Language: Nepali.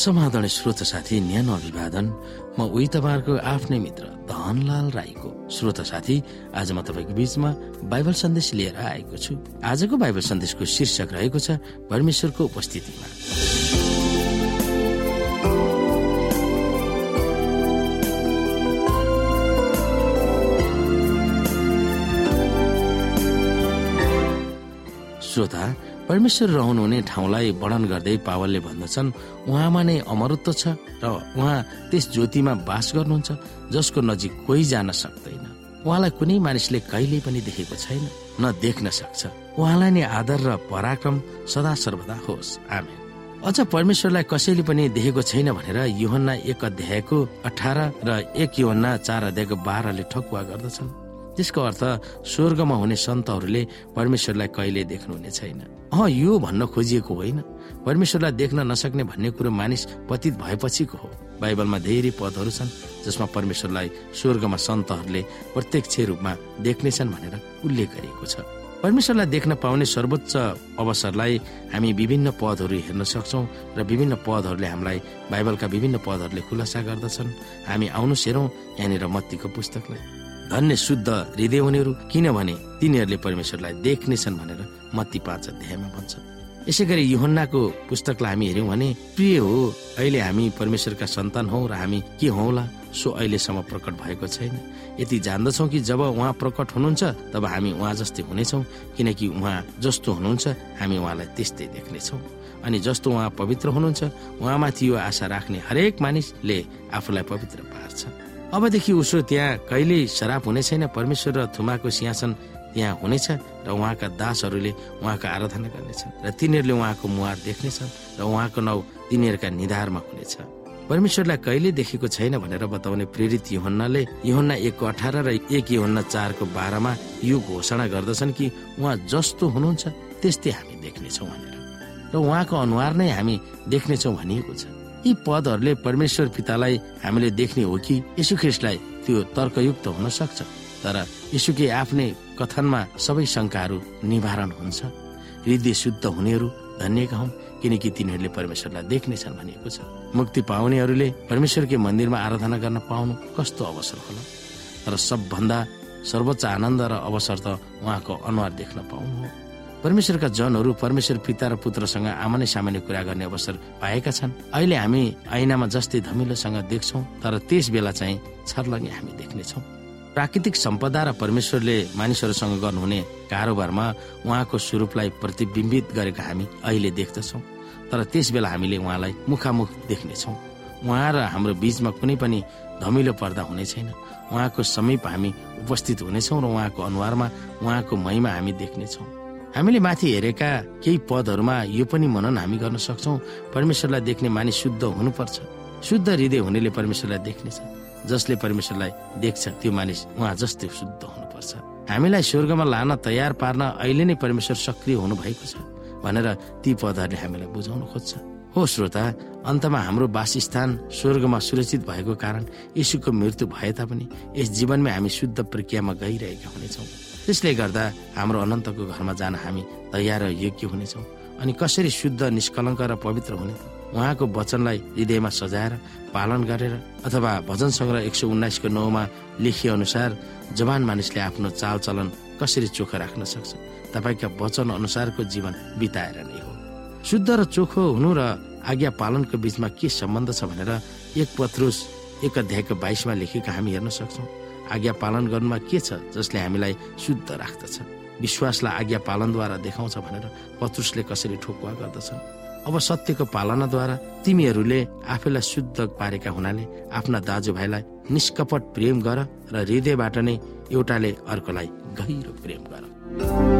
समाधान श्रोत साथी न्यानो अभिवादन। म उही तपाईँहरूको आफ्नै मित्र धनलाल राईको श्रोत साथी। आज म तपाईँको बीचमा बाइबल सन्देश लिएर आएको छु। आजको बाइबल सन्देशको शीर्षक रहेको छ परमेश्वरको उपस्थितिमा। श्रोता परमेश्वर रहनुहुने ठाउँलाई वर्णन गर्दै पावलले भन्दछन् उहाँमा नै अमरत्व छ र उहाँ त्यस ज्योतिमा बास गर्नुहुन्छ जसको नजिक कोही जान सक्दैन। उहाँलाई कुनै मानिसले कहिले पनि देखेको छैन न देख्न सक्छ। उहाँलाई नै आदर र पराक्रम सदा सर्वदा होस्। आमेन। अझ परमेश्वरलाई कसैले पनि देखेको छैन भनेर युहन्ना एक अध्यायको अठार र एक युहन्ना चार अध्यायको बाह्रले ठकुवा गर्दछन्। त्यसको अर्थ स्वर्गमा हुने सन्तहरूले परमेश्वरलाई कहिले देख्नुहुने छैन। अह यो भन्न खोजिएको होइन। परमेश्वरलाई देख्न नसक्ने भन्ने कुरो मानिस पतित भएपछिको हो। बाइबलमा धेरै पदहरू छन् जसमा परमेश्वरलाई स्वर्गमा सन्तहरूले प्रत्यक्ष रूपमा देख्नेछन् भनेर उल्लेख गरिएको छ। परमेश्वरलाई देख्न पाउने सर्वोच्च अवसरलाई हामी विभिन्न पदहरू हेर्न सक्छौँ र विभिन्न पदहरूले हामीलाई बाइबलका विभिन्न पदहरूले खुलासा गर्दछन्। हामी आउनु हेरौँ यहाँनिर मत्तीको पुस्तकलाई। धन्य शुद्ध हृदय हुनेहरू किनभने तिनीहरूले परमेश्वरलाई देख्नेछन् भनेर मत्ती पाँच अध्यायमा भन्छ यसै गरी युहन्नाको पुस्तकलाई हामी हेऱ्यौँ भने प्रिय हो अहिले हामी परमेश्वरका सन्तान हौ र हामी के हौला? सो अहिलेसम्म प्रकट भएको छैन। यति जान्दछौ कि जब उहाँ प्रकट हुनुहुन्छ तब हामी उहाँ जस्तै हुनेछौँ किनकि उहाँ जस्तो हुनुहुन्छ हामी उहाँलाई त्यस्तै देख्नेछौँ। अनि जस्तो उहाँ पवित्र हुनुहुन्छ उहाँमाथि यो आशा राख्ने हरेक मानिसले आफूलाई पवित्र पार्छ। अबदेखि उसो त्यहाँ कहिल्यै शराब हुने छैन परमेश्वर र थुमाको सिंहासन त्यहाँ हुनेछ र उहाँका दासहरूले उहाँको आराधना गर्नेछन् र तिनीहरूले उहाँको मुहार देख्नेछन् र उहाँको नाउँ तिनीहरूका निधारमा हुनेछ। परमेश्वरलाई कहिले देखेको छैन भनेर बताउने प्रेरित युहन्नाले युहन्ना एकको अठार र एक युहन्ना चारको बाह्रमा यो घोषणा गर्दछन् कि उहाँ जस्तो हुनुहुन्छ त्यस्तै हामी देख्नेछौँ भनेर। र उहाँको अनुहार नै हामी देख्नेछौँ भनिएको छ। यी पदहरूले परमेश्वर पितालाई हामीले देख्ने हो कि यशु ख्रिस्टलाई त्यो तर्कयुक्त हुन सक्छ। तर यशुकै आफ्नै कथनमा सबै शङ्काहरू निवारण हुन्छ। हृदय शुद्ध हुनेहरू धन्यका हुन् किनकि तिनीहरूले परमेश्वरलाई देख्नेछन् भनिएको छ। मुक्ति पाउनेहरूले परमेश्वरकै मन्दिरमा आराधना गर्न पाउनु कस्तो अवसर होला। तर सबभन्दा सर्वोच्च आनन्द र अवसर त उहाँको अनुहार देख्न पाउनु हो। परमेश्वरका जनहरू परमेश्वर पिता र पुत्रसँग आमाने सामान्य कुरा गर्ने अवसर पाएका छन्। अहिले हामी ऐनामा जस्तै धमिलोसँग देख्छौँ तर त्यस बेला चाहिँ छर्लङ्गे हामी देख्नेछौँ। प्राकृतिक सम्पदा र परमेश्वरले मानिसहरूसँग गर्नुहुने कारोबारमा उहाँको स्वरूपलाई प्रतिबिम्बित गरेका हामी अहिले देख्दछौँ। तर त्यस बेला हामीले उहाँलाई मुखामुख देख्नेछौँ। उहाँ र हाम्रो बीचमा कुनै पनि धमिलो पर्दा हुने छैन। उहाँको समीप हामी उपस्थित हुनेछौँ र उहाँको अनुहारमा उहाँको महिमा हामी देख्नेछौँ। हामीले माथि हेरेका केही पदहरूमा यो पनि मनन हामी गर्न सक्छौ। परमेश्वरलाई देख्ने मानिस शुद्ध हुनुपर्छ। शुद्ध हृदय हुनेले परमेश्वरलाई देख्नेछ। जसले परमेश्वरलाई देख्छ त्यो मानिस उहाँ जस्तै शुद्ध हुनुपर्छ। हामीलाई स्वर्गमा लान तयार पार्न अहिले नै परमेश्वर सक्रिय हुनु भएको छ भनेर ती पदहरूले हामीलाई बुझाउन खोज्छ। हो श्रोता अन्तमा हाम्रो वासस्थान स्वर्गमा सुरक्षित भएको कारण यीशुको मृत्यु भए तापनि यस जीवनमै हामी शुद्ध प्रक्रियामा गइरहेका हुनेछौँ। त्यसले गर्दा हाम्रो अनन्तको घरमा जान हामी तयार र योग्य हुनेछौँ। अनि कसरी शुद्ध निष्कलङ्क र पवित्र हुने? त उहाँको वचनलाई हृदयमा सजाएर पालन गरेर अथवा भजन सङ्ग्रह एक सय उन्नाइसको नौमा लेखिए अनुसार जवान मानिसले आफ्नो चालचलन कसरी चोखो राख्न सक्छ? तपाईँका वचन अनुसारको जीवन बिताएर नै हो। शुद्ध र चोखो हुनु र आज्ञा पालनको बीचमा के सम्बन्ध छ भनेर एक पत्रुस एक अध्यायको बाइसमा लेखेका हामी हेर्न सक्छौँ। आज्ञा पालन गर्नुमा के छ जसले हामीलाई शुद्ध राख्दछ? विश्वासलाई आज्ञा पालनद्वारा देखाउँछ भनेर पत्रुसले कसरी ठोकुवा गर्दछन्? अब सत्यको पालनाद्वारा तिमीहरूले आफैलाई शुद्ध पारेका हुनाले आफ्ना दाजुभाइलाई निष्कपट प्रेम गर र हृदयबाट नै एउटाले अर्कोलाई गहिरो प्रेम गर।